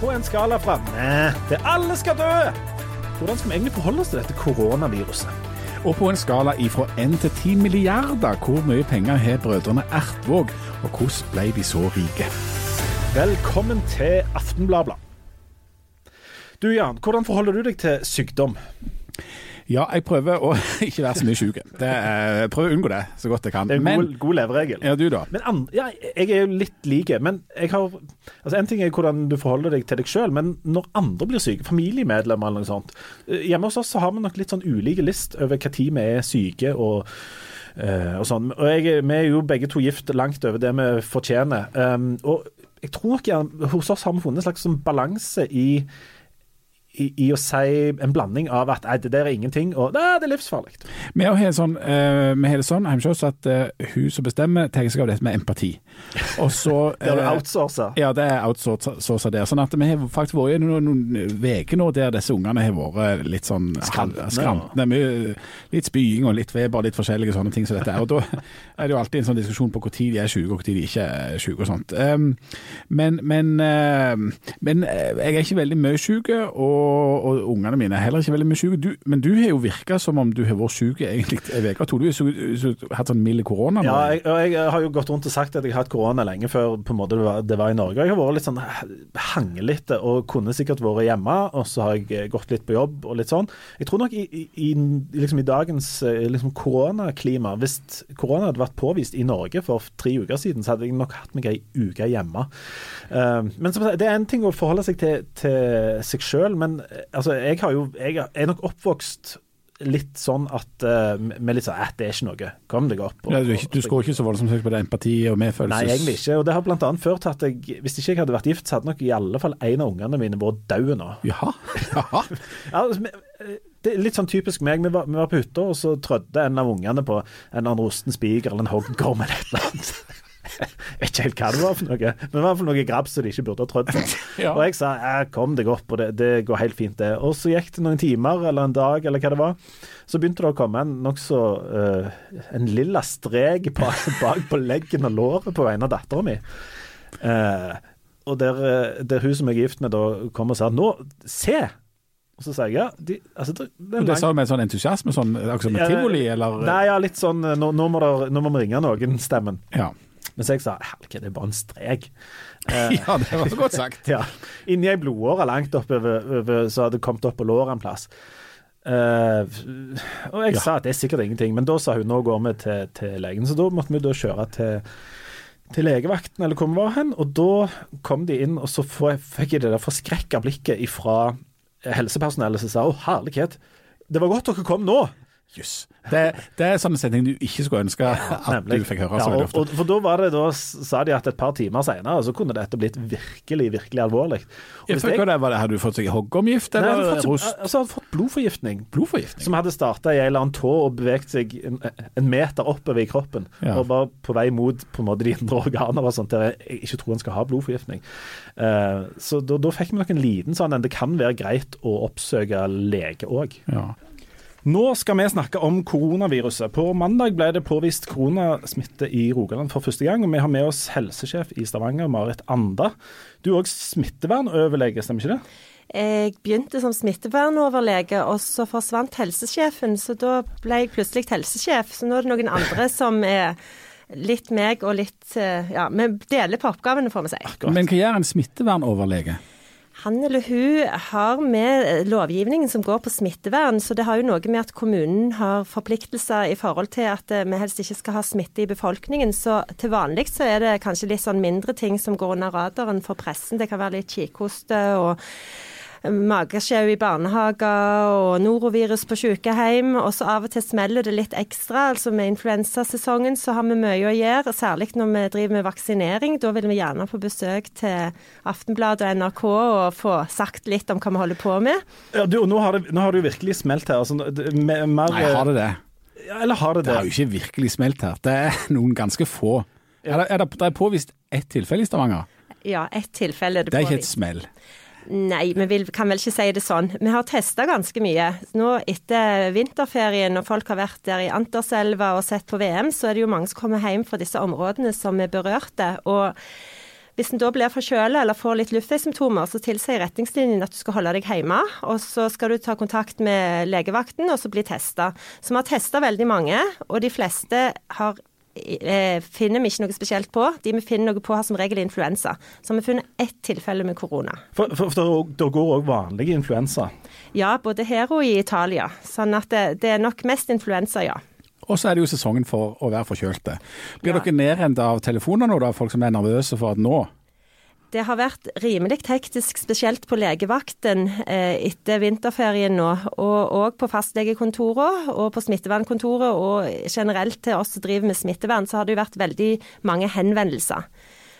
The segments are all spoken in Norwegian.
på en skala fra Næ til alle skal dø. Hvordan skal vi egentlig forholde oss til dette koronaviruset? Og på en skala ifra 1 til 10 milliarder, hvor mye penger har brødrene Ertvåg, og hvordan ble de så rike? Velkommen til Aftenbladet. Du Jan, hvordan forholder du deg til sykdom? Ja, jeg prøver å ikke være så mye sjuk. Jeg prøver å unngå det så godt jeg kan. Det er en Men, god, god leveregel. ja, du da? Men ja, jeg er jo litt like, men jeg har altså En ting er hvordan du forholder deg til deg sjøl, men når andre blir syke, familiemedlemmer eller noe sånt eh, Hjemme hos oss så har vi nok litt sånn ulike list over tid vi er syke og, eh, og sånn. Og jeg, vi er jo begge to gift langt over det vi fortjener. Um, og jeg tror nok jeg, hos oss har vi funnet en slags sånn balanse i i, i å si en blanding av at det der er ingenting, og nei, det er livsfarlig. Vi har det sånn, uh, vi har det sånn hjemme hos oss at uh, hun som bestemmer, tar seg av dette med empati. Og så Det har du eh, outsourca. Ja, det er outsourca der. Sånn at vi har faktisk vært i noen uker nå der disse ungene har vært litt sånn Skrantne. Litt spying og litt feber, litt forskjellige sånne ting som dette. er. Og da er det jo alltid en sånn diskusjon på tid de er syke og tid de ikke er syke og sånt. Um, men, men, uh, men jeg er ikke veldig mye syk, og, og ungene mine er heller ikke veldig mye. Du, men du har jo virka som om du har vært syk egentlig ei uke. Du har så- hatt sånn mild korona. Ja, jeg, jeg har jo gått rundt og sagt at jeg har hatt korona lenge før på en måte det var, det var i Norge. Jeg har vært litt sånn hanglete og kunne sikkert vært hjemme, og så har jeg eh, gått litt på jobb og litt sånn. Jeg tror nok i, i, liksom i dagens eh, liksom koronaklima, hvis korona hadde vært påvist i Norge for tre uker siden, så hadde jeg nok hatt meg ei uke hjemme. Uh, men som sagt, det er en ting å forholde seg til, til seg sjøl, men eh, altså, jeg jo Jeg er nok oppvokst litt sånn at uh, med litt sånn eh, det er ikke noe. Kom deg opp. og- Ja, du, du skårer ikke så voldsomt høyt på det empati og medfølelse. Nei, egentlig ikke. Og det har bl.a. ført til at jeg, hvis ikke jeg hadde vært gift, så hadde nok i alle fall en av ungene mine vært død nå. Jaha. Jaha. Altså, vi- det er litt sånn typisk meg. Vi var, vi var på hytta, og så trødde en av ungene på en eller annen rosten spiker eller en hoggorm eller et eller annet. Jeg vet ikke helt hva det var for noe, men i hvert fall noe grabb som de ikke burde ha trødd på. Ja. Og jeg sa "Ja, kom deg opp, og det, det går helt fint, det. Og så gikk det noen timer eller en dag eller hva det var. Så begynte det å komme en nokså uh, en lilla strek bak, bak på leggen og låret på vegne av dattera mi. Uh, og der, eh, der hun som jeg er gift med, da kom og sa 'nå, se'. Og så sa jeg ja. De, altså, det, det det sa du med sånn entusiasme, sånn akkurat som med tivoli, eller? Nei, ja, litt sånn eh, Nå, nå må vi ringe noen-stemmen. Ja. Mens jeg sa herlighet, det er bare en strek. Eh, ja, det var så godt sagt. ja. Inni ei blodåre langt oppover, over, så hadde det kommet opp på låret en plass. Eh, og jeg Ja. sa at det er sikkert ingenting, men da sa hun nå går vi til, til legen. Så da måtte vi da kjøre til, til legevakten, eller hvor vi var hen. Og da kom de inn, og så fikk jeg det der forskrekka blikket ifra helsepersonellet som sa å herlighet, det var godt dere kom nå. Jøss. Det, det er sånne setninger du ikke skulle ønske at Nemlig. du fikk høre Ja, og, og, for da var det, da sa de at et par timer senere så kunne dette blitt virkelig, virkelig alvorlig. Og Ja, jeg- det Hadde du fått seg eller Nei, hadde fått, rost? altså, hadde fått blodforgiftning. Blodforgiftning? Som hadde starta i en eller annen tå og beveget seg en, en meter oppover i kroppen. Ja. Og var på vei mot på en måte de indre organer og sånt, der jeg ikke tror en skal ha blodforgiftning. Uh, så da, da fikk vi nok en liten sånn en Det kan være greit å oppsøke lege òg. Ja. Nå skal vi snakke om koronaviruset. På mandag ble det påvist koronasmitte i Rogaland for første gang. og Vi har med oss helsesjef i Stavanger, Marit Anda. Du er òg smittevernoverlege, stemmer ikke det? Jeg begynte som smittevernoverlege, og så forsvant helsesjefen. Så da ble jeg plutselig helsesjef. Så nå er det noen andre som er litt meg og litt eh, Ja, vi deler på oppgavene, får vi si. Akkurat. Men hva gjør en smittevernoverlege? Han eller hun har med lovgivningen som går på smittevern, så det har jo noe med at kommunen har forpliktelser i forhold til at eh, vi helst ikke skal ha smitte i befolkningen. Så til vanlig så er det kanskje litt sånn mindre ting som går under radaren for pressen. Det kan være litt kikhoste og magesjau i barnehager og norovirus på sykehjem. Og så av og til smeller det litt ekstra. Altså med influensasesongen så har vi mye å gjøre, særlig når vi driver med vaksinering. Da vil vi gjerne på besøk til Aftenbladet og NRK og få sagt litt om hva vi holder på med. Ja, du, og nå har, det, nå har det jo virkelig smelt her. Altså, mer, Nei, har det det? Ja, eller har det Det det? har jo ikke virkelig smelt her. Det er noen ganske få. Er det, er det, det er påvist ett tilfelle i Stavanger. Ja, ett tilfelle er det påvist. Det er ikke et smell. Nei, vi vil, kan vel ikke si det sånn. Vi har testa ganske mye. Nå etter vinterferien, og folk har vært der i Anterselva og sett på VM, så er det jo mange som kommer hjem fra disse områdene som er berørte. Og Hvis en da blir forkjøla eller får litt luftveissymptomer, så tilsier retningslinjene at du skal holde deg hjemme. Og så skal du ta kontakt med legevakten og så bli testa. Så vi har testa veldig mange, og de fleste har eh, finner vi ikke noe spesielt på. De vi finner noe på, har som regel influensa. Så vi har funnet ett tilfelle med korona. For, for, for Det går òg vanlig influensa? Ja, både her og i Italia. Sånn at det, det er nok mest influensa, ja. Og så er det jo sesongen for å være forkjølte. Blir Ja. dere nedrent av telefoner nå, da, folk som er nervøse for at nå Det har vært rimelig hektisk, spesielt på legevakten eh, etter vinterferien nå. Og òg på fastlegekontorene og på smittevernkontoret, og generelt til oss som driver med smittevern, så har det jo vært veldig mange henvendelser.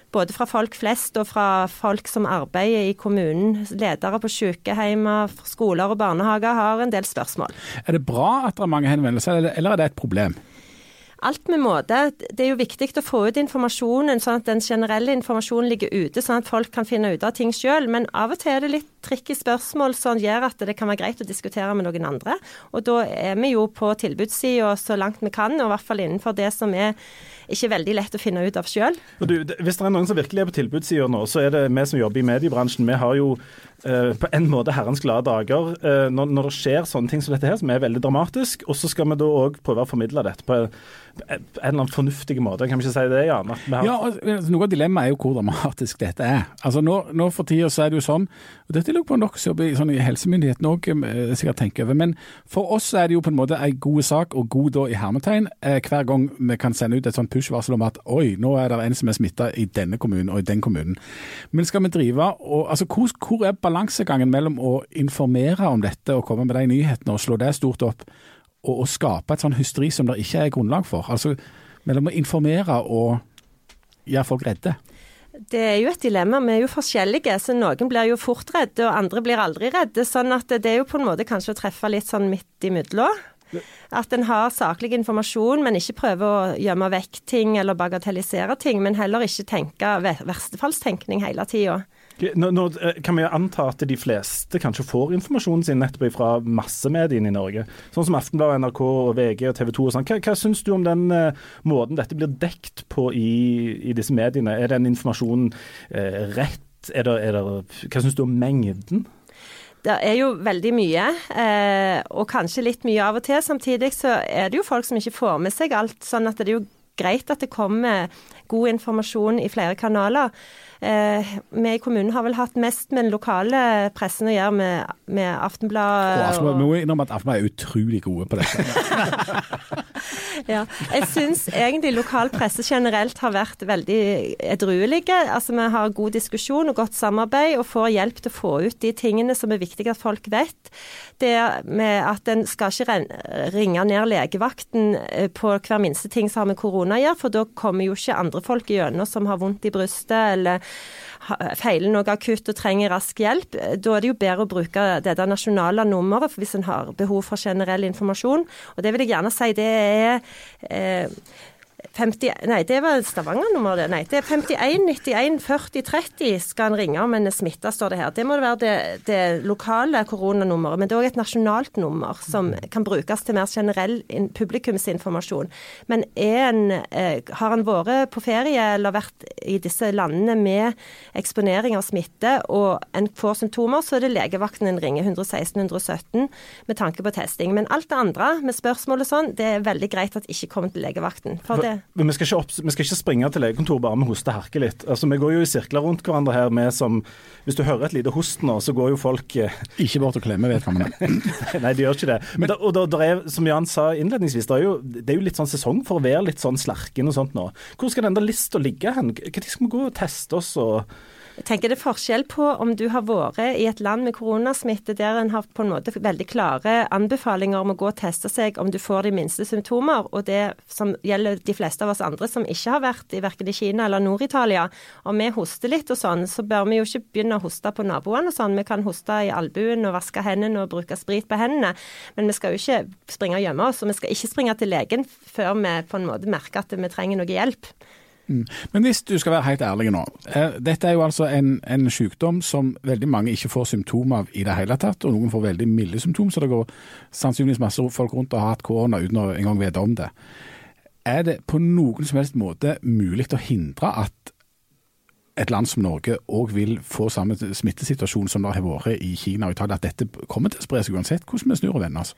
Både fra folk flest og fra folk som arbeider i kommunen. Ledere på sykehjem, skoler og barnehager har en del spørsmål. Er det bra at det er mange henvendelser, eller er det et problem? Alt med måte. Det er jo viktig å få ut informasjonen, sånn at den generelle informasjonen ligger ute, sånn at folk kan finne ut av ting sjøl. Men av og til er det litt tricky spørsmål som gjør at det kan være greit å diskutere med noen andre. Og da er vi jo på tilbudssida så langt vi kan, og i hvert fall innenfor det som er ikke veldig lett å finne ut av sjøl. Hvis det er noen som virkelig er på tilbudssida nå, så er det vi som jobber i mediebransjen. Vi har jo eh, på en måte herrens glade dager eh, når, når det skjer sånne ting som dette her, som er veldig dramatisk. Og så skal vi da òg prøve å formidle dette på en, en eller annen fornuftig måte. Kan vi ikke si det, Jan? At vi har, Ja, altså, Noe av dilemmaet er jo hvor dramatisk dette er. Altså Nå, nå for tida så er det jo sånn, og dette er lurer på nok dere i, sånn, i helsemyndighetene òg sikkert tenker over, men for oss er det jo på en måte en god sak, og god da i hermetegn, eh, hver gang vi kan sende ut et sånt push-varsel om at oi, nå er det en som er smitta i denne kommunen og i den kommunen. Men skal vi drive og altså Hvor, hvor er balansegangen mellom å informere om dette og komme med de nyhetene og slå det stort opp, og å skape et sånn hysteri som det ikke er grunnlag for? Altså mellom å informere og gjøre folk redde. Det er jo et dilemma. Vi er jo forskjellige, så noen blir jo fort redde, og andre blir aldri redde. Sånn at det er jo på en måte kanskje å treffe litt sånn midt imellom. At en har saklig informasjon, men ikke prøver å gjemme vekk ting eller bagatellisere ting. Men heller ikke tenke verstefallstenkning hele tida. nå, nå eh, kan vi jo anta at de fleste kanskje får informasjonen sin nettopp fra massemediene i Norge. Sånn som Aftenbladet, NRK, og VG og TV 2 og sånn. Hva, hva syns du om den uh, måten dette blir dekt på i, i disse mediene? Er den informasjonen uh, rett? Er det, er det, hva syns du om mengden? Det er jo veldig mye, eh, og kanskje litt mye av og til. Samtidig så er det jo folk som ikke får med seg alt. Sånn at det er jo greit at det kommer god informasjon i flere kanaler. Eh, vi i kommunen har vel hatt mest med den lokale pressen å gjøre, med, med Aftenbladet. Aftenbladet, vi må innrømme at Aftenbladet er utrolig gode på dette. Ja, jeg syns egentlig lokal presse generelt har vært veldig edruelige. Altså Vi har god diskusjon og godt samarbeid, og får hjelp til å få ut de tingene som er viktig at folk vet. Det med at en skal ikke ringe ned legevakten eh, på hver minste ting som har med korona å gjøre, for da kommer jo ikke andre folk gjennom som har vondt i brystet eller feiler noe akutt og trenger rask hjelp. Da er det jo bedre å bruke det der nasjonale nummeret hvis en har behov for generell informasjon. Og det vil jeg gjerne si, det er eh, 50, nei, det var Stavanger-nummer, det. Nei, det er 51 91 40 30 skal en ringe om en er smitta, står det her. Det må det være det, det lokale koronanummeret, men det er òg et nasjonalt nummer som kan brukes til mer generell publikumsinformasjon. Men en, eh, har en vært på ferie eller vært i disse landene med eksponering av smitte, og en får symptomer, så er det legevakten en ringer 116-117 med tanke på testing. Men alt det andre med spørsmål og sånn, det er veldig greit at ikke kommer til legevakten. For det Men vi skal, opp, vi skal ikke springe til legekontoret bare med hoste og herke litt. Altså, Vi går jo i sirkler rundt hverandre her med som Hvis du hører et lite host nå, så går jo folk eh, Ikke bort og klemme vedkommende. Nei, de gjør ikke det. Men, da, og da, er, som Jan sa innledningsvis, det er, jo, det er jo litt sånn sesong for å være litt sånn slerken og sånt nå. Hvor skal den der lista ligge hen? Når skal vi gå og teste oss og Jeg tenker det er forskjell på om du har vært i et land med koronasmitte der en har på en måte veldig klare anbefalinger om å gå og teste seg om du får de minste symptomer, og det som gjelder de fleste av oss andre som ikke har vært i verken i Kina eller Nord-Italia. Om vi hoster litt og sånn, så bør vi jo ikke begynne å hoste på naboene og sånn. Vi kan hoste i albuen og vaske hendene og bruke sprit på hendene, men vi skal jo ikke springe og gjemme oss. Og vi skal ikke springe til legen før vi på en måte merker at vi trenger noe hjelp. Men hvis du skal være helt ærlig nå. eh, Dette er jo altså en, en sykdom som veldig mange ikke får symptomer av i det hele tatt, og noen får veldig milde symptomer, så det går sannsynligvis masse folk rundt og har hatt korona uten å engang vite om det. Er det på noen som helst måte mulig å hindre at et land som Norge òg vil få samme smittesituasjon som det har vært i Kina og Italia, at dette kommer til å spre seg uansett hvordan vi snur og vender oss?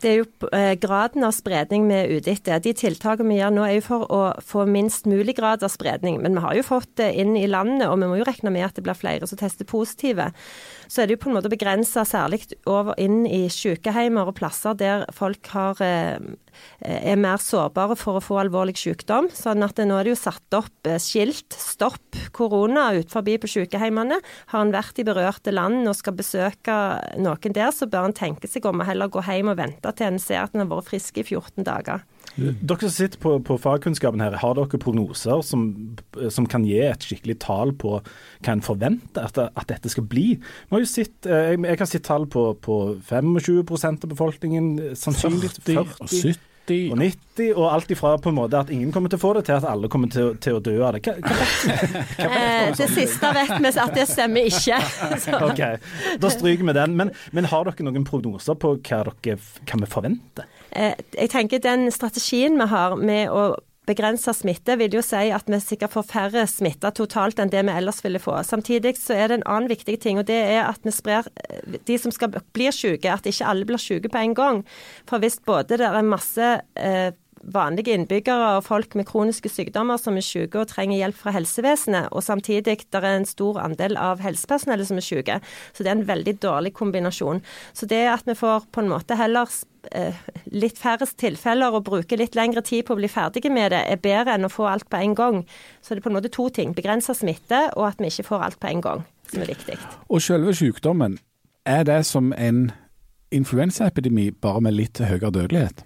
Det er jo eh, graden av spredning vi er ute etter. De tiltakene vi gjør nå er jo for å få minst mulig grad av spredning. Men vi har jo fått det inn i landet, og vi må jo regne med at det blir flere som tester positive. Så er det jo på en måte begrensa særlig over inn i sykehjemmer og plasser der folk har, eh, er mer sårbare for å få alvorlig sykdom. Sånn at nå er det jo satt opp eh, skilt 'stopp korona' ut forbi på sykehjemmene. Har en vært i berørte land og skal besøke noen der, så bør en tenke seg om å heller gå hjem og vente at en ser at den har vært frisk i 14 dager. Dere som sitter på, på, fagkunnskapen her, har dere prognoser som, som, kan gi et skikkelig tall på hva en forventer at, at, dette skal bli? Har sitt, eh, jeg, jeg, har sett tall på, på 25 av befolkningen, sannsynligvis 40, 40, 40. 90. Og 90, og alt ifra på en måte at ingen kommer til å få det, til at alle kommer til, til å dø av det. Hva, hva, hva, eh, det siste vet vi at det stemmer ikke. ok, Da stryker vi den. Men, men, har dere noen prognoser på hva, dere, hva vi forventer? Eh, jeg tenker den strategien vi har med å begrensa smitte vil jo si at vi sikkert får færre smitta totalt enn det vi ellers ville få. Samtidig så er det en annen viktig ting, og det er at vi sprer de som skal bli syke, at ikke alle blir syke på en gang. For hvis både det er masse eh, vanlige innbyggere og folk med kroniske sykdommer som er syke og trenger hjelp fra helsevesenet, og samtidig der er en stor andel av helsepersonellet som er syke. Så det er en veldig dårlig kombinasjon. Så det at vi får på en måte heller litt færre tilfeller og bruke litt lengre tid på å bli ferdige med det, er bedre enn å få alt på en gang. Så det er på en måte to ting. Begrense smitte, og at vi ikke får alt på en gang, som er viktig. Og selve sykdommen, er det som en influensaepidemi, bare med litt høyere dødelighet?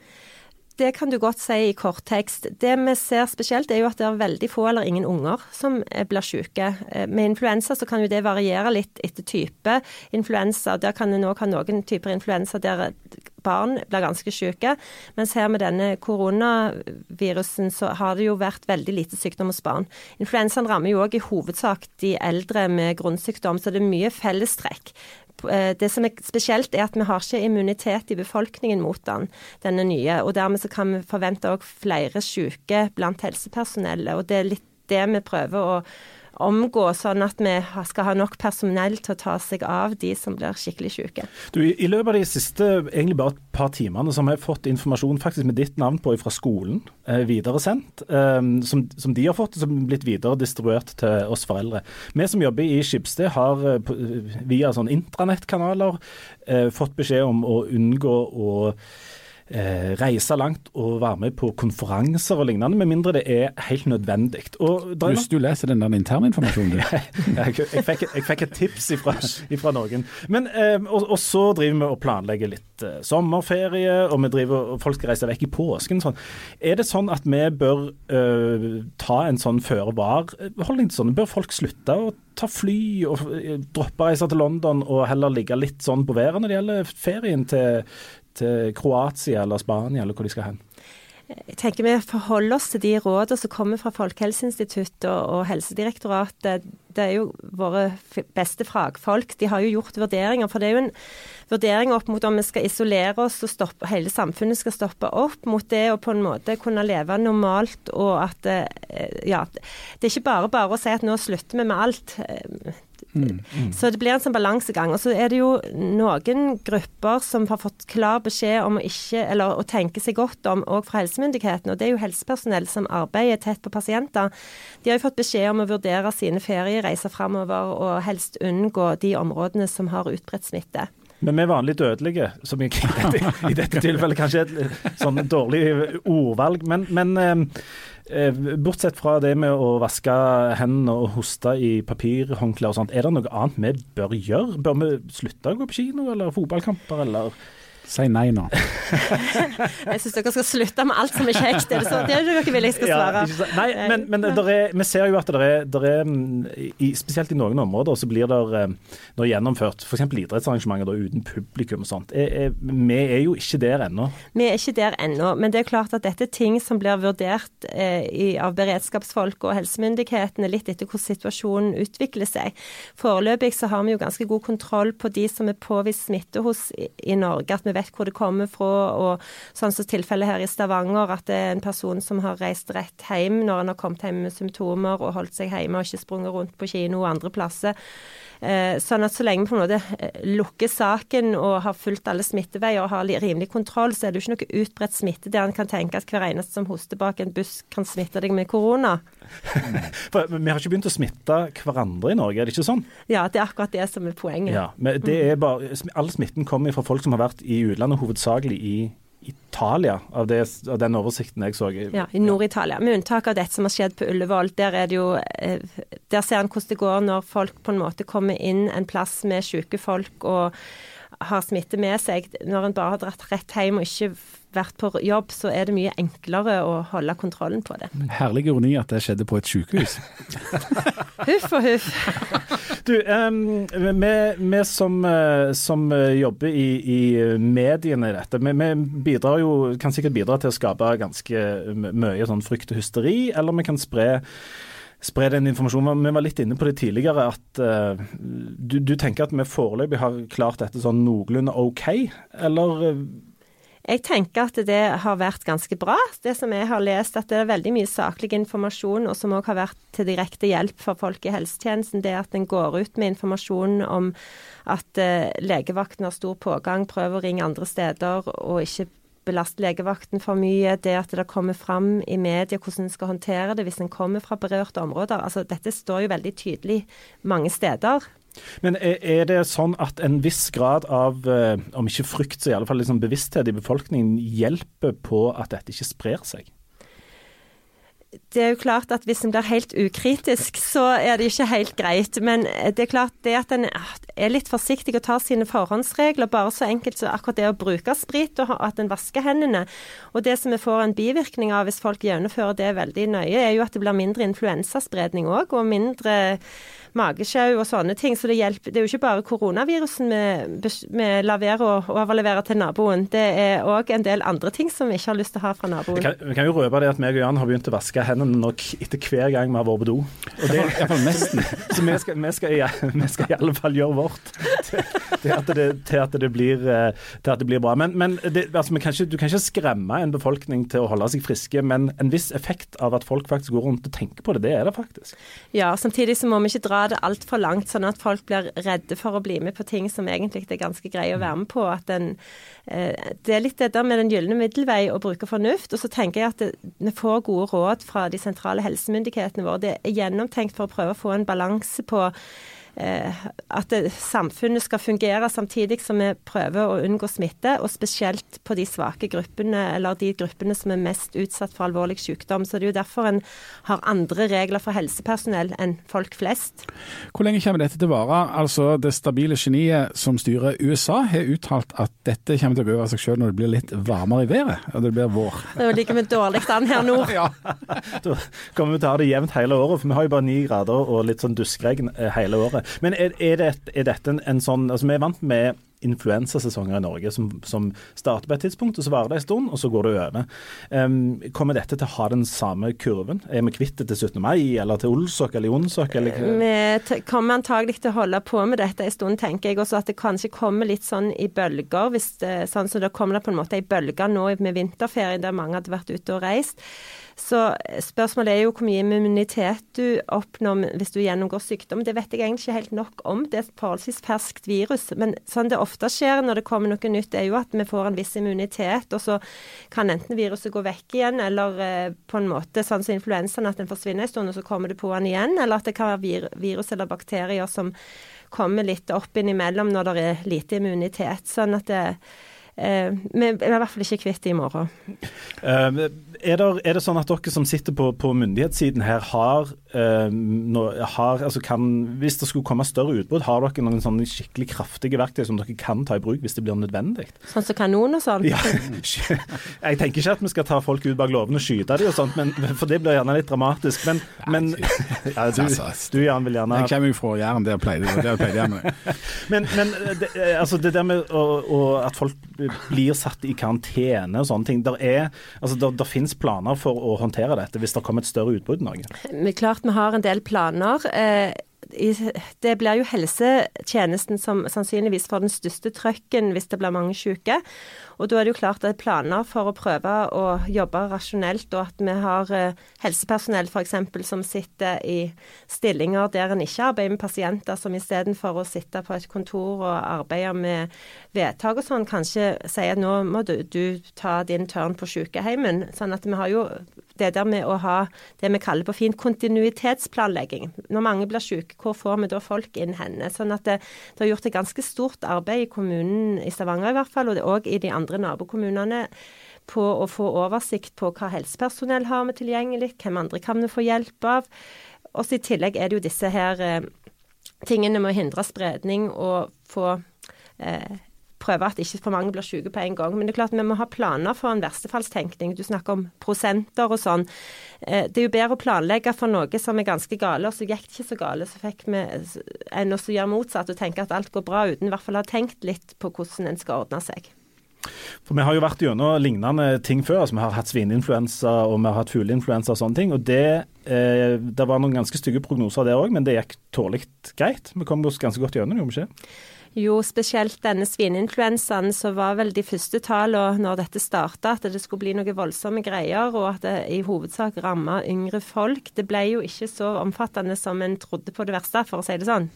Det kan du godt si i korttekst. Det vi ser spesielt, er jo at det er veldig få eller ingen unger som blir syke. Eh, med influensa så kan jo det variere litt etter type influensa. Der kan en òg ha noen typer influensa der barn blir ganske syke. Mens her med denne koronavirusen så har det jo vært veldig lite sykdom hos barn. Influensaen rammer jo òg i hovedsak de eldre med grunnsykdom, så det er mye fellestrekk. Eh, det som er spesielt, er at vi har ikke immunitet i befolkningen mot den, denne nye. og Dermed så kan vi forvente òg flere syke blant helsepersonellet. og Det er litt det vi prøver å omgå, sånn at vi skal ha nok personell til å ta seg av de som blir skikkelig syke. Du, I løpet av de siste egentlig bare et par timene så har vi fått informasjon faktisk med ditt navn på fra skolen, eh, videresendt, eh, som, som, de har fått, som er blitt videre distribuert til oss foreldre. Vi som jobber i Skipsted har eh, via sånn intranettkanaler eh, fått beskjed om å unngå å eh, reise langt og være med på konferanser og lignende, med mindre det er helt nødvendig. Hvis du leser den der interninformasjonen din? jeg, jeg, fikk, jeg, fikk, et tips ifra, noen. Men, eh, og, og, så driver vi og planlegger litt eh, sommerferie, og driver, og folk skal reise vekk i påsken. Sånn. Er det sånn at vi bør eh, ta en sånn føre-var-holdning til sånn? Bør folk slutte å ta fly og eh, droppe reiser til London og heller ligge litt sånn på været når det gjelder ferien til, til Kroatia eller Spania, eller hvor de skal hen? Jeg tenker Vi forholder oss til de rådene som kommer fra Folkehelseinstituttet og Helsedirektoratet. Det er jo våre beste fagfolk. De har jo gjort vurderinger. For det er jo en vurdering opp mot om vi skal isolere oss og stoppe, hele samfunnet skal stoppe opp mot det å på en måte kunne leve normalt. og at eh, ja, Det er ikke bare bare å si at nå slutter vi med alt. Mm, mm. Så det blir en sånn balansegang. Og så er det jo noen grupper som har fått klar beskjed om å ikke, eller å tenke seg godt om òg fra helsemyndighetene, og det er jo helsepersonell som arbeider tett på pasienter. De har jo fått beskjed om å vurdere sine feriereiser framover, og helst unngå de områdene som har utbredt smitte. Men vi er vanlig dødelige, som i i dette tilfellet kanskje er et sånn dårlig ordvalg. Men, men Eh, bortsett fra det med å vaske hendene og hoste i papirhåndklær og sånt, er det noe annet vi bør gjøre? Bør vi slutte å gå på kino eller fotballkamper, eller Si nei nå. jeg syns dere skal slutte med alt som er kjekt. Er det så? Det er det dere vil jeg skal svare. Ja, nei, men, men er, vi ser jo at det er, er i, spesielt i noen områder så blir det når gjennomført f.eks. idrettsarrangementer da, uten publikum og sånt. Er, er, vi er jo ikke der ennå. Vi er ikke der ennå, men det er klart at dette er ting som blir vurdert eh, i, av beredskapsfolk og helsemyndighetene litt etter hvordan situasjonen utvikler seg. Foreløpig så har vi jo ganske god kontroll på de som er påvist smitte hos i, i Norge. at vi vi vet hvor det kommer fra. Og sånn som tilfellet her i Stavanger, at det er en person som har reist rett hjem når han har kommet hjem med symptomer og holdt seg hjemme og ikke sprunget rundt på kino og andre plasser. Eh, sånn at så lenge vi på en måte eh, lukker saken og har fulgt alle smitteveier og har rimelig kontroll, så er det jo ikke noe utbredt smitte der en kan tenke at hver eneste som hoster bak en buss kan smitte deg med korona. For Vi har ikke begynt å smitte hverandre i Norge, er det ikke sånn? Ja, det er akkurat det som er poenget. Ja, men det er bare, All smitten kommer fra folk som har vært i utlandet, hovedsakelig i Italia, av, det, av, den oversikten jeg så. Ja, i Nord-Italia. Med unntak av dette som har skjedd på Ullevål. Der, er det jo, eh, der ser en hvordan det går når folk på en måte kommer inn en plass med syke folk og har smitte med seg. Når en bare har dratt rett hjem og ikke vært på jobb, så er det mye enklere å holde kontrollen på det. Herlig ironi at det skjedde på et sykehus. huff og huff. Du, um, vi, vi som, eh, som, jobber i, i, mediene i dette, vi, bidrar jo, kan sikkert bidra til å skape ganske mye sånn frykt og hysteri, eller vi kan spre spre den informasjonen. Vi var litt inne på det tidligere, at uh, du, du, tenker at vi foreløpig har klart dette sånn noenlunde OK, eller uh, jeg tenker at det har vært ganske bra. Det som jeg har lest, at det er veldig mye saklig informasjon, og som òg har vært til direkte hjelp for folk i helsetjenesten, det at en går ut med informasjon om at eh, legevakten har stor pågang, prøver å ringe andre steder og ikke belaste legevakten for mye. Det at det kommer fram i media hvordan en skal håndtere det hvis en kommer fra berørte områder. Altså, dette står jo veldig tydelig mange steder. Men er det sånn at en viss grad av, eh, om ikke frykt, så i alle fall liksom bevissthet i befolkningen hjelper på at dette ikke sprer seg? det er jo klart at hvis en blir helt ukritisk, så er det ikke helt greit. Men det er klart det at en er litt forsiktig og tar sine forhåndsregler, bare så enkelt som akkurat det å bruke sprit og at en vasker hendene. Og det som vi får en bivirkning av hvis folk gjennomfører det veldig nøye, er jo at det blir mindre influensaspredning òg, og mindre magesjau og sånne ting. Så det hjelper. Det er jo ikke bare koronavirusen vi, vi lar være å overlevere til naboen. Det er òg en del andre ting som vi ikke har lyst til å ha fra naboen. Vi kan, vi kan jo røpe det at meg og Jan har begynt å vaske hendene nok etter hver gang vi har vært på do. Og det, Iallfall nesten. Så vi skal, vi, skal, vi skal, i alle fall gjøre vårt til, til, at, det, til at, det, blir, eh, til at det blir bra. Men, men det, altså, kan ikke, du kan ikke skremme en befolkning til å holde seg friske, men en viss effekt av at folk faktisk går rundt og tenker på det, det er det faktisk. Ja, samtidig så må vi ikke dra det altfor langt, sånn at folk blir redde for å bli med på ting som egentlig er ganske greie å være med på. Den, eh, det er litt det der med den gylne middelvei å bruke fornuft. Og så tenker jeg at vi får gode råd fra de sentrale helsemyndighetene våre. Det er gjennomtenkt for å prøve å få en balanse på at det, samfunnet skal fungere samtidig som vi prøver å unngå smitte, og spesielt på de svake gruppene, eller de gruppene som er mest utsatt for alvorlig sykdom. Så det er jo derfor en har andre regler for helsepersonell enn folk flest. Hvor lenge kommer dette til å vare? Altså, det stabile geniet som styrer USA har uttalt at dette kommer til å gå over seg selv når det blir litt varmere i været, og det blir vår. Det ligger vi dårlig an her nord. ja. Da kommer vi til å ha det jevnt hele året, for vi har jo bare ni grader og litt sånn duskregn eh, hele året. Men er, er, det, er dette en, en, sånn altså Vi er vant med influensasesonger i Norge som, som, starter på et tidspunkt, og så varer det en stund, og så går det over. Um, kommer dette til å ha den samme kurven? Er vi kvitt det til 17. mai, eller til Olsok eller Jonsok? Eller? Vi kommer antagelig til å holde på med dette en stund, tenker jeg. Også at det kanskje kommer litt sånn i bølger. hvis det, sånn som det kommer det på en måte i bølger nå med vinterferien, der mange hadde vært ute og reist. Så spørsmålet er jo hvor mye immunitet du oppnår hvis du gjennomgår sykdom. Det vet jeg egentlig ikke helt nok om. Det er et forholdsvis ferskt virus. Men sånn det ofte skjer når det kommer noe nytt, er jo at vi får en viss immunitet, og så kan enten viruset gå vekk igjen, eller eh, på en måte sånn som influensaen, at den forsvinner en stund, og så kommer det på den igjen. Eller at det kan være virus eller bakterier som kommer litt opp innimellom når det er lite immunitet. Sånn at det Eh, vi er i hvert fall ikke kvitt det i morgen. Uh, er, det, er, det, sånn at dere som sitter på, på myndighetssiden her, har, no, har altså kan, Hvis det skulle komme større utbrudd, har dere noen sånne skikkelig kraftige verktøy som dere kan ta i bruk hvis det blir nødvendig? Sånn som kanon og sånn? Ja, jeg tenker ikke at vi skal ta folk ut bak låven og skyte dem og sånt, men, for det blir gjerne litt dramatisk. Men, men ja, du, du, Jan, vil gjerne Jeg kommer jo fra Jæren, det pleide jeg gjerne. men, men det, altså det der med å, å, at folk blir satt i karantene og sånne ting. Der, er, altså, der, der finnes planer for å håndtere dette hvis det kommer et større utbrudd i Norge? Klart vi har en del planer. Eh, det blir jo helsetjenesten som sannsynligvis får den største trøkken hvis det blir mange syke. Og da er det jo klart at er planer for å prøve å jobbe rasjonelt, og at vi har eh, helsepersonell f.eks. som sitter i stillinger der en ikke arbeider med pasienter, som istedenfor å sitte på et kontor og arbeide med vedtak og sånn, kanskje sier at nå må du, du ta din tørn på sykehjemmen. Sånn at vi har jo det der med å ha det vi kaller på fint kontinuitetsplanlegging. Når mange blir syke, hvor får vi da folk inn henne? Sånn at det, det, har gjort et ganske stort arbeid i kommunen i Stavanger i hvert fall, og òg i de andre nabokommunene på å få oversikt på hva helsepersonell har vi tilgjengelig, hvem andre kan vi få hjelp av. Og så I tillegg er det jo disse her eh, tingene med å hindre spredning og få eh, prøve at ikke for mange blir syke på en gang. Men det er klart vi må ha planer for en verstefallstenkning. Du snakker om prosenter og sånn. Eh, det er jo bedre å planlegge for noe som er ganske gale, og så gikk det ikke så gale, så fikk vi, enn å gjøre motsatt og tenke at alt går bra, uten i hvert fall å ha tenkt litt på hvordan en skal ordne seg. For Vi har jo vært gjennom lignende ting før. altså Vi har hatt svineinfluensa og vi har hatt fugleinfluensa og sånne ting. og Det, eh, det var noen ganske stygge prognoser der òg, men det gikk tålelig greit. Vi kom oss ganske godt gjennom, gjorde vi ikke? Jo, spesielt denne svineinfluensaen, så var vel de første tallene når dette starta at det skulle bli noen voldsomme greier, og at det i hovedsak ramma yngre folk. Det ble jo ikke så omfattende som en trodde på det verste, for å si det sånn.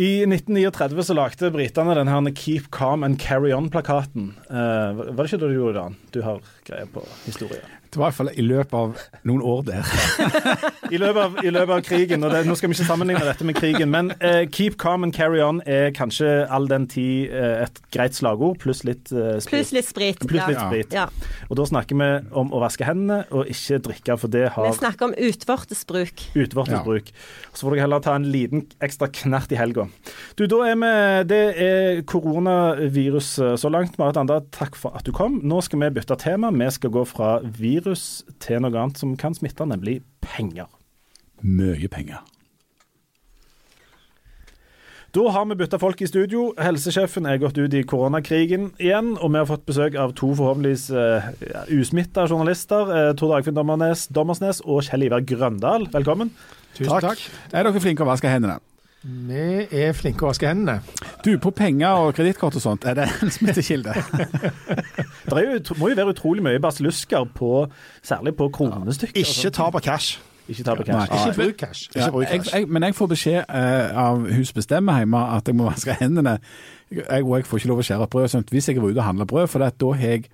I 1939 så lagde britene den her 'Keep Calm and Carry On'-plakaten. Uh, var det ikke det du gjorde Dan? Du har greie på historie. Det var i hvert fall i løpet av noen år der. I, løpet av, I, løpet av, krigen, og det, nå skal vi ikke sammenligne dette med krigen, men uh, 'keep calm and carry on' er kanskje all den tid uh, et greit slagord, pluss litt uh, sprit. Pluss litt sprit. Plus litt sprit. Ja. Og da snakker vi om å vaske hendene og ikke drikke, for det har Vi snakker om utvortesbruk. Utvortesbruk. Ja. Så får dere heller ta en liten ekstra knert i helga. Du, da er vi Det er koronavirus så langt. Marit Anda, takk for at du kom. Nå skal vi bytte tema. Vi skal gå fra virus virus til noe annet som kan smitte, nemlig penger. Mye penger. Da har vi bytta folk i studio. Helsesjefen er gått ut i koronakrigen igjen. Og vi har fått besøk av to forhåpentligvis uh, usmitta journalister. Uh, Tor Dagfinn Dommersnes og Kjell Ivar Grøndal, velkommen. Tusen takk. takk. Er dere flinke å vaske hendene? Vi er flinke å vaske hendene. Du, på penger og kredittkort og sånt, er det en smittekilde? det jo, må jo være utrolig mye basillusker på, særlig på kronestykker. Ikke ta på cash. Ikke ta på cash. Nei, ikke bruk cash. Ikke bruk cash. Jeg, jeg, men jeg får beskjed uh, av hus bestemmer hjemme at jeg må vaske hendene. Jeg, jeg får ikke lov å skjære opp brød. Sånn hvis jeg var ute og handler brød, for da har jeg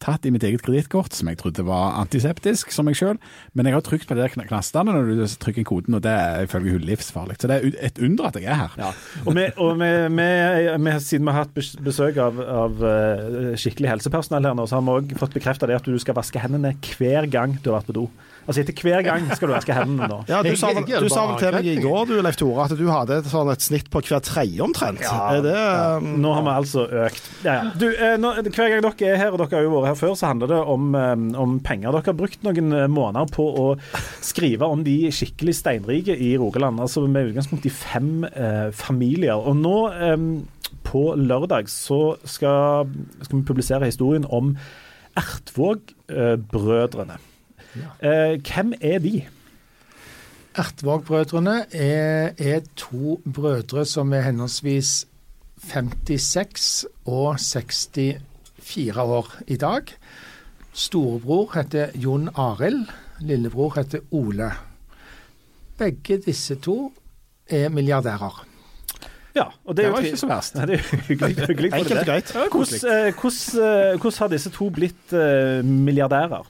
tatt i mitt eget kredittkort, som jeg trodde var antiseptisk, som meg sjøl. Men jeg har trykt på de der knastene når du trykker koden, og det er ifølge hun livsfarlig. Så det er et under at jeg er her. Ja. Og, vi, og vi, vi, siden vi har hatt besøk av, av eh, skikkelig helsepersonell her nå, så har vi òg fått bekrefta det at du skal vaske hendene hver gang du har vært på do. Altså etter hver gang skal du vaske hendene nå. Ja, Du sa du sa vel til meg i går du, Leif Tore, at du hadde et, sånn et snitt på hver tredje omtrent. Ja, det, ja. Um, nå har vi altså økt. Ja, ja. Du, eh, nå, hver gang dere er her, og dere har jo vært her før, så handler det om, um, om penger. Dere har brukt noen eh, måneder på å skrive om de skikkelig steinrike i Rogaland. Altså med utgangspunkt i fem eh, familier. Og nå eh, på lørdag så skal, skal vi publisere historien om Ertvåg-brødrene. Ja. Eh, hvem er de? Ertvåg-brødrene er, er, to brødre som er henholdsvis 56 og 64 år i dag. Storebror heter Jon Arild. Lillebror heter Ole. Begge disse to er milliardærer. Ja, og det, det var ikke så verst. Det er hyggelig. hyggelig Enkelt og greit. Hvordan, eh, hvordan, hvordan, har disse to blitt uh, milliardærer?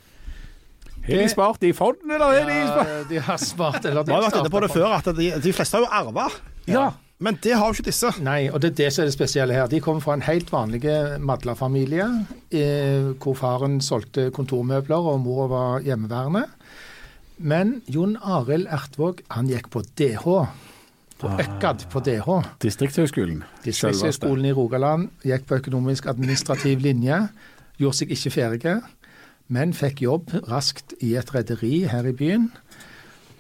Har de spart i fond, eller er de spart De har spart, eller de har vært inne på det før, at de, de fleste har jo arva. Ja. Men det har jo ikke disse. Nei, og det er det som er det spesielle her. De kommer fra en helt vanlig Madla-familie, eh, hvor faren solgte kontormøbler og mor var hjemmeværende. Men Jon Arild Ertvåg, han gikk på DH. På ah. Økkad på DH. Distriktshøgskolen. Distriktshøgskolen i Rogaland. Gikk på økonomisk administrativ linje. Gjorde seg ikke ferdig men fikk jobb raskt i et rederi her i byen.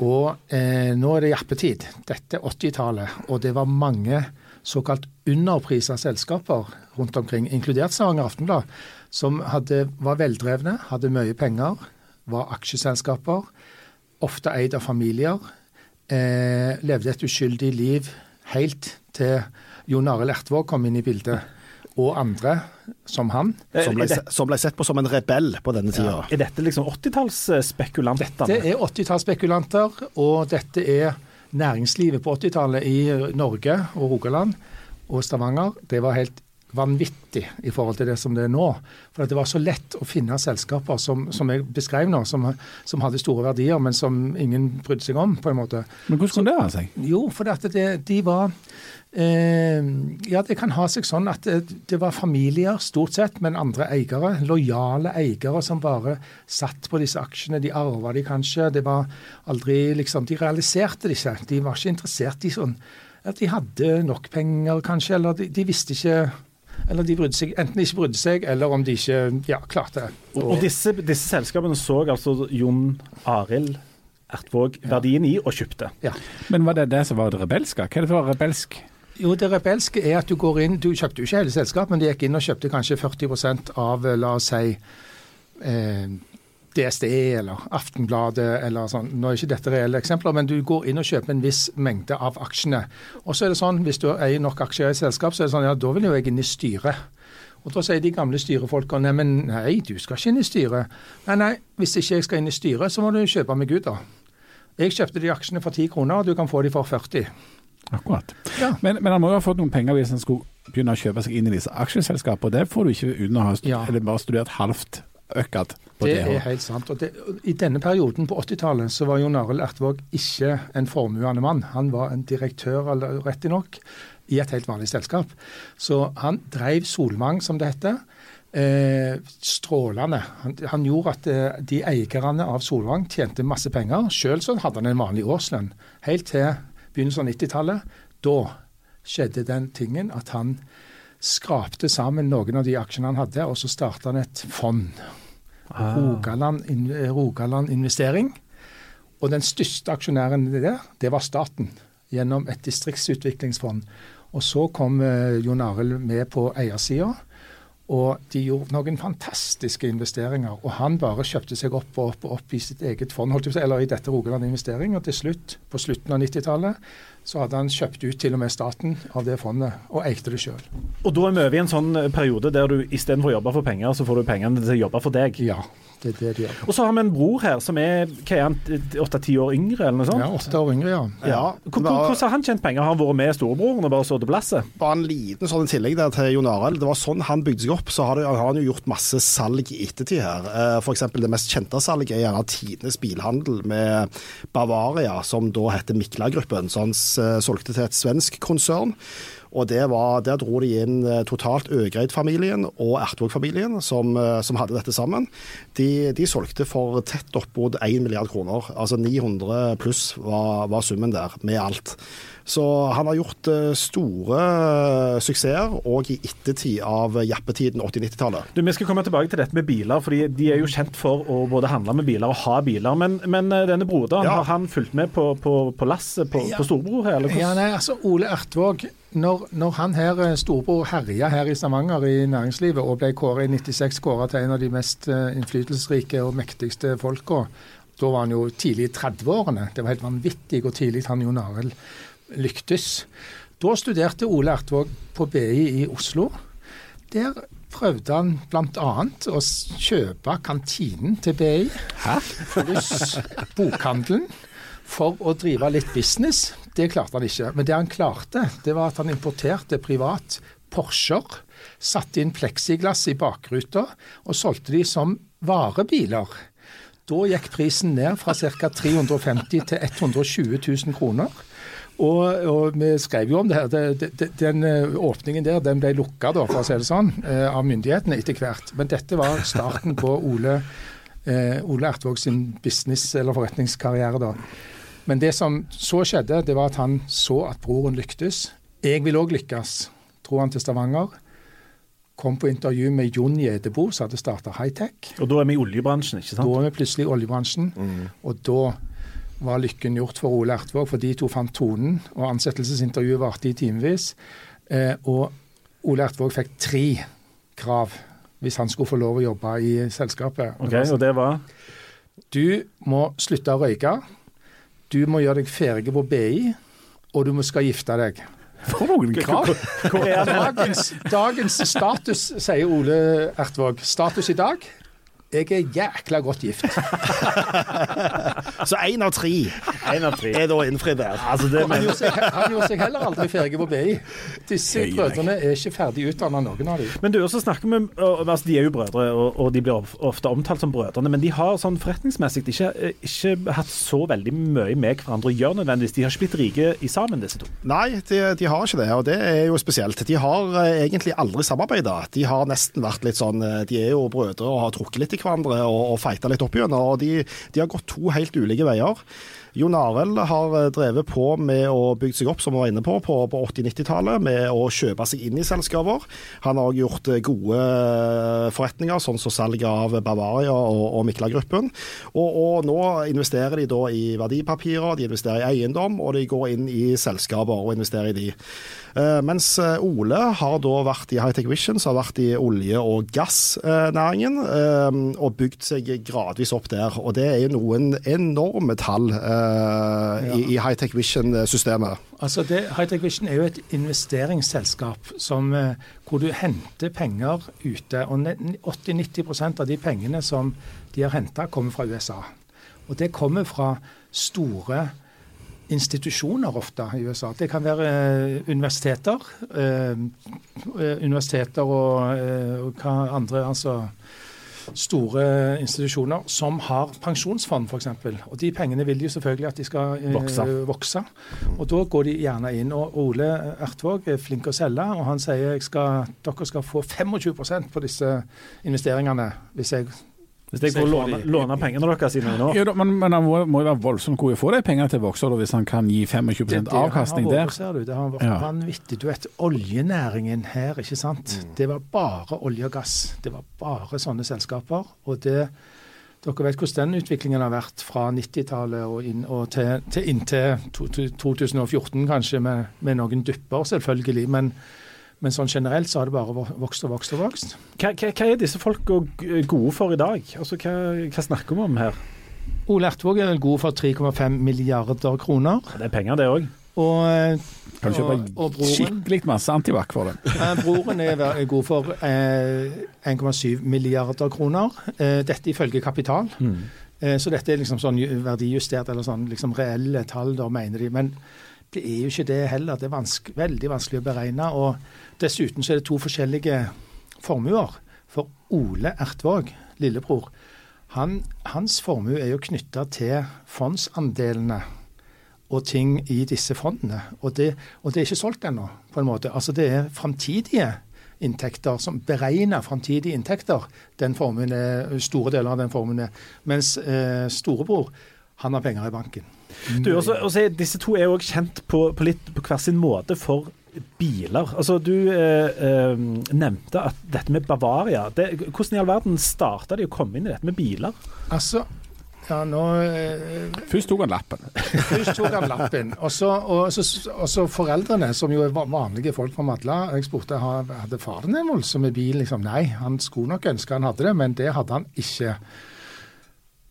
Og eh, nå er det jappetid. Dette er 80-tallet, og det var mange såkalt underprisa selskaper rundt omkring, inkludert Stavanger Aftenblad, som hadde, var veldrevne, hadde mye penger, var aksjeselskaper, ofte eid av familier. eh, levde et uskyldig liv helt til Jon Arild Ertvåg kom inn i bildet, og andre som han. Som ble, det- som ble sett på som en rebell på denne tida. Er dette liksom 80-tallsspekulantene? Det er 80-tallsspekulanter, og dette er næringslivet på 80-tallet i Norge og Rogaland og Stavanger. Det var helt vanvittig i forhold til det som det er nå. For det var så lett å finne selskaper som, som jeg beskrev nå, som, som hadde store verdier, men som ingen brydde seg om, på en måte. Men hvordan kunne det ha seg? Jo, for at det, de var eh, Ja, det kan ha seg sånn at det, det var familier, stort sett, men andre eiere. Lojale eiere som bare satt på disse aksjene. De arva de kanskje. Det var aldri liksom De realiserte det ikke. De var ikke interessert i sånn at de hadde nok penger, kanskje, eller de, de visste ikke eller de brydde seg, enten de ikke brydde seg, eller om de ikke ja, klarte det. Og, og disse, disse selskapene så altså Jon Arild Ertvåg verdien i og kjøpte. Ja. Men var det det som var det rebelske? Hva er det for rebelsk? Jo, det rebelske er at du går inn Du kjøpte jo ikke hele selskapet, men de gikk inn og kjøpte kanskje 40% av, la oss si, eh, DSD eller Aftenbladet eller sånn. Nå er ikke dette reelle eksempler, men du går inn og kjøper en viss mengde av aksjene. Og så er det sånn, hvis du eier nok aksjer i et selskap, så er det sånn ja, da vil jo jeg inn i styret. Og da sier de gamle styrefolkene nei, men nei, du skal ikke inn i styret. Nei, nei, hvis ikke jeg skal inn i styret, så må du kjøpe meg ut, da. Jeg kjøpte de aksjene for 10 kroner, og du kan få de for 40. Akkurat. Ja. Men, men han må jo ha fått noen penger hvis han skulle begynne å kjøpe seg inn i disse aksjeselskapene. Det får du ikke uten å ha Ja. bare studert halvt økad på Det det. er helt sant. og det, I denne perioden på 80-tallet så var Jon Arild Ertvåg ikke en formuende mann. Han var en direktør, eller rett nok, i et helt vanlig selskap. Så han drev Solvang, som det heter. Eh, strålende. Han, han gjorde at eh, de eierne av Solvang tjente masse penger. Selv så hadde han en vanlig årslønn. Helt til begynnelsen av 90-tallet. Da skjedde den tingen at han skrapte sammen noen av de aksjene han hadde, og så starta han et fond. Rogaland, Rogaland Investering. Og den største aksjonæren der, det, var staten, gjennom et distriktsutviklingsfond. Og så kom eh, Jon Arild med på eiersida. Og de gjorde noen fantastiske investeringer. Og han bare kjøpte seg opp og opp og opp i sitt eget fond, eller i dette Rogaland Investering. Og til slutt, på slutten av 90-tallet, så hadde han kjøpt ut til og med staten av det fondet, og eide det sjøl. Og da er vi over i en sånn periode der du istedenfor å jobbe for penger, så får du pengene til å jobbe for deg. Ja, det er det de gjør. Og så har vi en bror her som er hva er han, åtte-ti år yngre, eller noe sånt. Ja, åtte år yngre, ja. Ja, Hvordan har han tjent penger? Har han vært med storebroren og bare stått og blasset? Bare en liten sånn tillegg der til Jon Arild. Det var sånn han bygde seg opp. Så har, det, har han jo gjort masse salg i ettertid her. F.eks. For eksempel det mest kjente salget er gjerne Tidenes bilhandel med Bavaria, som da heter Mikla-gruppen. Så han s- solgte til et svensk konsern. Og var, Der dro de inn eh, totalt Øgreid-familien og Ertvåg-familien, som, eh, som hadde dette sammen. De, de solgte for tett opp mot 1 milliard kroner. Altså 900 pluss var, var summen der, med alt. Så han har gjort eh, store eh, suksesser, og i ettertid av jappetiden 80-90-tallet. Vi skal komme tilbake til dette med biler, fordi de er jo kjent for å både handle med biler og ha biler. Men, men eh, denne broderen, Ja. har han fulgt med på, på, på lasset på, Ja. på storebror her? Eller? Ja, nei, altså Ole Ertvåg, når, når han her, storebror, herja her i Stavanger i næringslivet og ble kåret i 96 kåra til en av de mest innflytelsesrike og mektigste folka, da var han jo tidlig i 30-årene. Det var helt vanvittig hvor tidlig han Jon Arild lyktes. Da studerte Ole Ertvåg på BI i Oslo. Der prøvde han bl.a. å kjøpe kantinen til BI pluss bokhandelen for å drive litt business. Det klarte han ikke. Men det han klarte, det var at han importerte privat Porscher, satte inn pleksiglass i bakruta og solgte de som varebiler. Da gikk prisen ned fra ca. 350 til 120 000 kroner. Og, og vi skrev jo om det her. Det, den eh, åpningen der den ble lukka, sånn, eh, av myndighetene etter hvert. Men dette var starten på Ole, eh, Ole Ertvåg sin business- eller forretningskarriere. da. Men det som så skjedde, det var at han så at broren lyktes. Jeg vil òg lykkes, dro han til Stavanger. Kom på intervju med Jon Gjedebo, som hadde starta Hightech. Og da er vi i oljebransjen, ikke sant? Da er vi plutselig i oljebransjen, og da var lykken gjort for Ole Ertvåg, for de to fant tonen, og ansettelsesintervjuet varte i timevis. Eh, og Ole Ertvåg fikk tre krav hvis han skulle få lov å jobbe i selskapet. Ok, Og det var Du må slutte å røyke. du må gjøre deg ferdig på BI, og du må skal gifte deg. For noen krav! Dagens, dagens status, sier Ole Ertvåg. Status i dag? Jeg er jækla godt gift. Så én av tre En av tre. er da innfridd der. Altså, det Han gjorde seg, han gjorde seg heller aldri ferdig på BI. Disse Høy, brødrene er ikke ferdig utdanna, noen av dem. Men du, også snakker med, altså, De er jo brødre, og, og de blir ofte omtalt som brødrene. Men de har sånn forretningsmessig ikke, ikke hatt så veldig mye med hverandre å gjøre nødvendigvis. De har ikke blitt rike i sammen, disse to. Nei, de, de har ikke det, og det er jo spesielt. De har eh, egentlig aldri samarbeida. De har nesten vært litt sånn eh, De er jo brødre og har trukket litt i hverandre og, og feita litt opp igjen. Og de, de har gått to helt ulike veier. Jon Arild har eh, drevet på med å bygge seg opp, som vi var inne på, på, på 80-90-tallet, med å kjøpe seg inn i selskaper. Han har òg gjort eh, gode eh, forretninger, sånn som salget av Bavaria og, og Mikla-gruppen. Og, og nå investerer de da i verdipapirer, de investerer i eiendom, og de går inn i selskaper og investerer i de. Mens Ole har da vært i Hightech Vision, som har vært i olje- og gassnæringen, og bygd seg gradvis opp der. Og det er noen enorme tall eh, i, i Hightech Vision-systemet. Altså Hightech Vision er jo et investeringsselskap som, eh, hvor du henter penger ute. og 80-90% av de pengene som de har henta, kommer fra USA. Og det kommer fra store institusjoner ofte i USA. Det kan være eh, universiteter. Universiteter og, og hva andre altså store institusjoner som har pensjonsfond, f.eks. Og de pengene vil jo selvfølgelig at de skal eh, Vokse. vokse. Og da går de gjerne inn. Og Ole Ertvåg er flink å selge, og han sier at dere skal få 25% på disse investeringene hvis jeg Hvis jeg får låne, låne pengene deres i nå. Ja, da, men, men han må, må jo være voldsomt god i å få de pengene til å hvis han kan gi 25 avkastning det avkastning der. vært, ser du. Det har vært Ja. vanvittig. Du vet, oljenæringen her, ikke sant. Det var bare olje og gass. Det var bare sånne selskaper. Og det dere vet hvordan den utviklingen har vært fra 90-tallet og, inn, og til, til inntil to- to- 2014, kanskje, med, med noen dupper, selvfølgelig. Men, men sånn generelt så har det bare vokst og vokst og vokst. Hva, hva, hva er disse folka gode for i dag? Altså, hva, hva snakker vi om her? Ole Ertvåg er vel god for 3,5 milliarder kroner. Det er penger, det òg. Og, Kan og, kjøpe og broren skikkelig masse antibac for det? Eh, Broren er er god for eh, 1,7 milliarder kroner. Eh, dette ifølge Kapital. Eh, så dette er liksom sånn ju- verdijustert, eller sånn liksom reelle tall, da, mener de. Men det er jo ikke det heller. Det er vanske, veldig vanskelig å beregne. Og dessuten så er det to forskjellige formuer. For Ole Ertvåg, lillebror, han, hans formue er jo knytta til fondsandelene og ting i disse fondene. Og det, og det er ikke solgt ennå, på en måte. Altså det er framtidige inntekter som beregner framtidige inntekter. Den formuen store deler av den formuen. Mens eh, storebror, han har penger i banken. Du, også, også, disse to er jo også kjent på, på litt på hver sin måte for biler. Altså, Du eh, eh, nevnte at dette med Bavaria det, Hvordan i all verden starta de å komme inn i dette med biler? Altså, ja, nå eh, Først tok han lappen. Først tok han lappen. Og så, og, så, og så foreldrene, som jo er vanlige folk fra Madla. Jeg spurte ha- hadde faren en voldsom bil. Liksom. Nei, han skulle nok ønske han hadde det, men det hadde han ikke.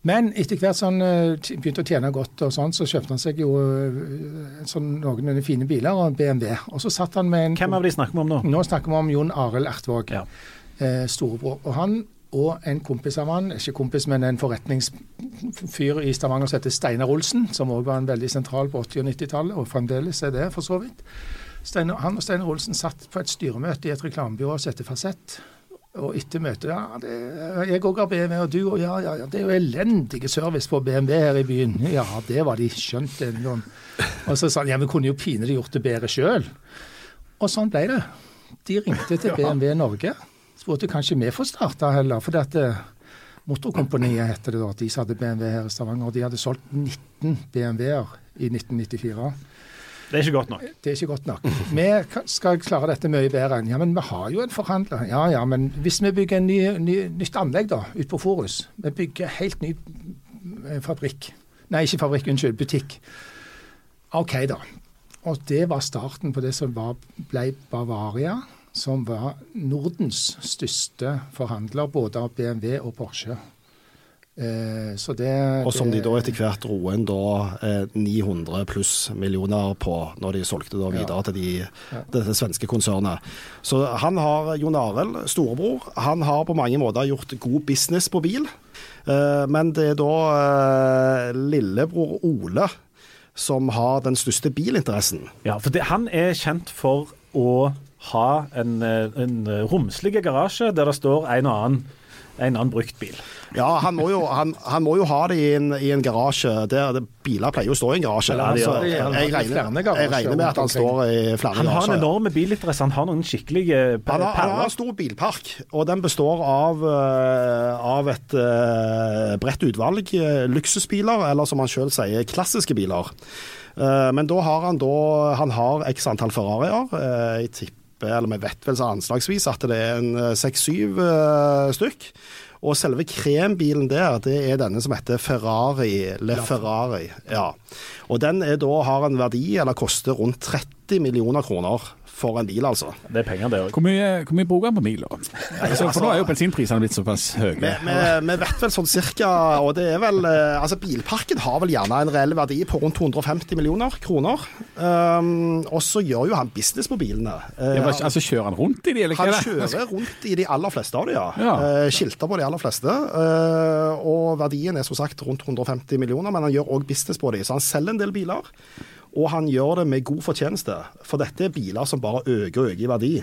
Men etter hvert som han eh, begynte å tjene godt, og sånn, så kjøpte han seg jo eh, sånn noenlunde fine biler og en BMW. Og så satt han med en Hvem av de snakker vi om nå? Nå snakker vi om Jon Arild Ertvåg, Ja. eh, storebror. Og han og en kompis av han, ikke kompis, men en forretningsfyr i Stavanger som heter Steinar Olsen, som òg var en veldig sentral på 80- og 90-tallet, og fremdeles er det, for så vidt. Steiner, han og Steinar Olsen satt på et styremøte i et reklamebyrå som heter Fasett. Og etter møtet ja, det, jeg òg har BMW, og du og ja, ja, ja, det er jo elendig service på BMW her i byen. Ja, det var de skjønt om. Og så sa han ja, vi kunne jo pinlig gjort det bedre sjøl. Og sånn ble det. De ringte til BMW Norge. Spurte kanskje vi får starte heller. For at eh, Motorkompaniet heter det da. De som hadde BMW her i Stavanger. og De hadde solgt 19 BMW-er i 1994. Det er ikke godt nok. Det er ikke godt nok. Vi skal klare dette mye bedre enn Ja, men vi har jo en forhandler. Ja ja, men hvis vi bygger en ny, ny, nytt anlegg da, ute på Forus Vi bygger helt ny eh, fabrikk. Nei, ikke fabrikk, unnskyld. Butikk. OK, da. Og det var starten på det som var, ble Bavaria, som var Nordens største forhandler både av BMW og Porsche. Eh, så det, Og som de da etter hvert dro inn da eh, 900 pluss millioner på når de solgte da videre til de, dette svenske konsernet. Så han har, Jon Arild, storebror, han har på mange måter gjort god business på bil. Eh, men det er da eh, lillebror Ole som har den største bilinteressen. Ja, for det, han er kjent for å ha en, eh, en romslig garasje der det står en og annen, en annen brukt bil. Ja, han må jo, han, han må jo ha det i en, i en garasje der det, biler pleier jo å stå i en garasje. Ja, altså, Så jeg, regner, jeg regner med at han står i flere garasjer. Han har en enorm bilinteresse. Han har noen skikkelige perler. Han har, han har en stor bilpark, og den består av, eh, av et uh, bredt utvalg eh, luksusbiler, eller som han sjøl sier, klassiske biler. Eh, men da har han da Han har x antall Ferrarier. eh, jeg tipper, eller vi vet vel så anslagsvis at det er en eh, seks-syv eh, stykk. Og selve krembilen der, det er denne som heter Ferrari Le Ferrari. Ja. Og den er da, har en verdi, eller koster rundt 30 millioner kroner for en bil, altså. Det er penger, det òg. Hvor hvor mye bruker han på bil, da? Altså, for nå er jo bensinprisene blitt såpass høye. Vi, vet vel sånn cirka, og det er vel eh, Altså, bilparken har vel gjerne en reell verdi på rundt 250 millioner kroner. Um, og så gjør jo han business på bilene. Eh, Ja, men, altså, kjører han rundt i de, eller hva han er kjører rundt i de aller fleste av de, ja. Ja. Eh, skilter på de aller fleste. Eh, og verdien er som sagt rundt 150 millioner, men han gjør òg business på de. Så han selger en del biler. Og han gjør det med god fortjeneste, for dette er biler som bare øker og øker i verdi.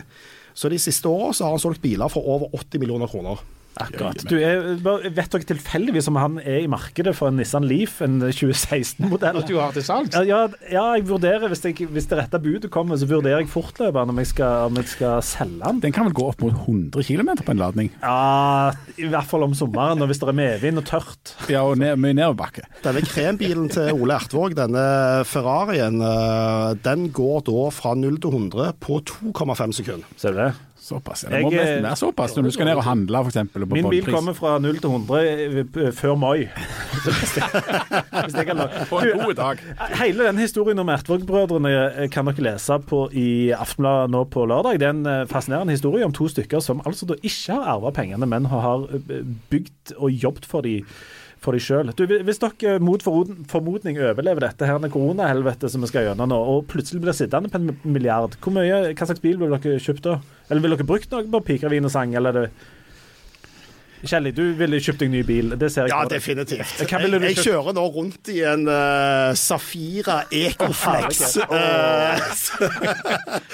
Så de siste åra har han solgt biler for over 80 millioner kroner. Akkurat. Du jeg vet dere tilfeldigvis om han er i markedet for en Nissan Leaf, en 2016-modell? At du har til salgs? Ja, ja, ja, jeg vurderer, hvis, jeg, hvis det rette budet kommer, så vurderer jeg fortløpende om jeg skal, om jeg skal selge den. Den kan vel gå opp mot 100 km på en ladning? Ja, I hvert fall om sommeren, og hvis det er medvind og tørt. Ja, og ned, mye nedoverbakke. Denne krembilen til Ole Ertvåg, denne Ferrarien, eh, den går da fra 0 til 100 på 2,5 sekunder. Ser du det? Såpass. Det må Jeg, nesten være såpass når du skal ned og handle, f.eks. Min bil kommer fra 0 til 100 eh, før mai. Hvis jeg- kan På en god dag. Hele den historien om Ertvåg-brødrene eh, kan dere lese på i Aftenbladet nå på lørdag. Det er en eh, fascinerende historie om to stykker som altså da ikke har arva pengene, men har eh, bygd og jobbet for de for de selv. Hvis dere mot formodning overlever dette her koronahelvetet som vi skal gjennom nå, og plutselig blir sittende på en milliard, hvor mye, hva slags bil vil dere kjøpt da? Eller vil dere brukt noe på pikervin og sang, eller er det Kjelli, du ville kjøpt deg ny bil. Det ser jeg Ja, definitivt. Hva Jeg, du jeg kjører nå rundt i en uh, Safira Ecoflex. Oh,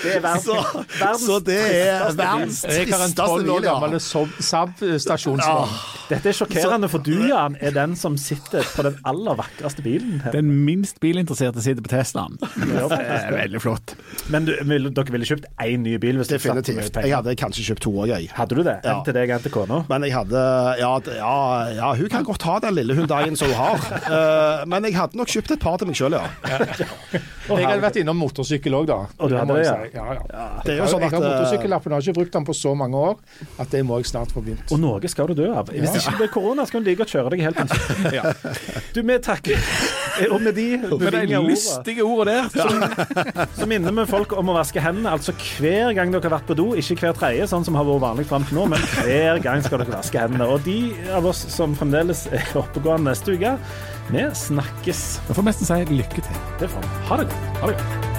Det er verdens, så, verdens så det er tristeste bil. verdens Jeg har en tristeste bil, ja. gammel Saab-stasjonsvogn. Dette er sjokkerende, for du Jan, er den som sitter på den aller vakreste bilen. her. Den minst bilinteresserte sitter på Teslaen. Det er veldig flott. Men du, vil, dere ville kjøpt én ny bil? Definitivt. Jeg hadde kanskje kjøpt to òg, jeg. Hadde du det? Ja. En til deg, en til kona? Men jeg hadde ja, ja, ja, hun kan godt ha den lille Hundaien som hun har. Eh, men jeg hadde nok kjøpt et par til meg sjøl, ja. Jeg hadde vært innom motorsykkel òg, da. Og du hadde det, ja? Ja, Det er jo sånn at jeg har eh, motorsykkellappen, har ikke brukt den på så mange år at det må jeg snart få begynt. Og noe skal du dø av. Hvis det ikke blir korona, skal du like godt kjøre deg helt pensjon. Du, vi takker. Og med de ordene lystige ordene der. så minner vi folk om å vaske hendene. Altså hver gang dere har vært på do, ikke hver tredje, sånn som har vært vanlig fram til nå, men hver gang skal dere vaske hendene. Og de av oss som fremdeles er oppegående neste uke, vi snakkes. Vi får nesten si lykke til. Det får vi. Ha det godt. Ha det godt.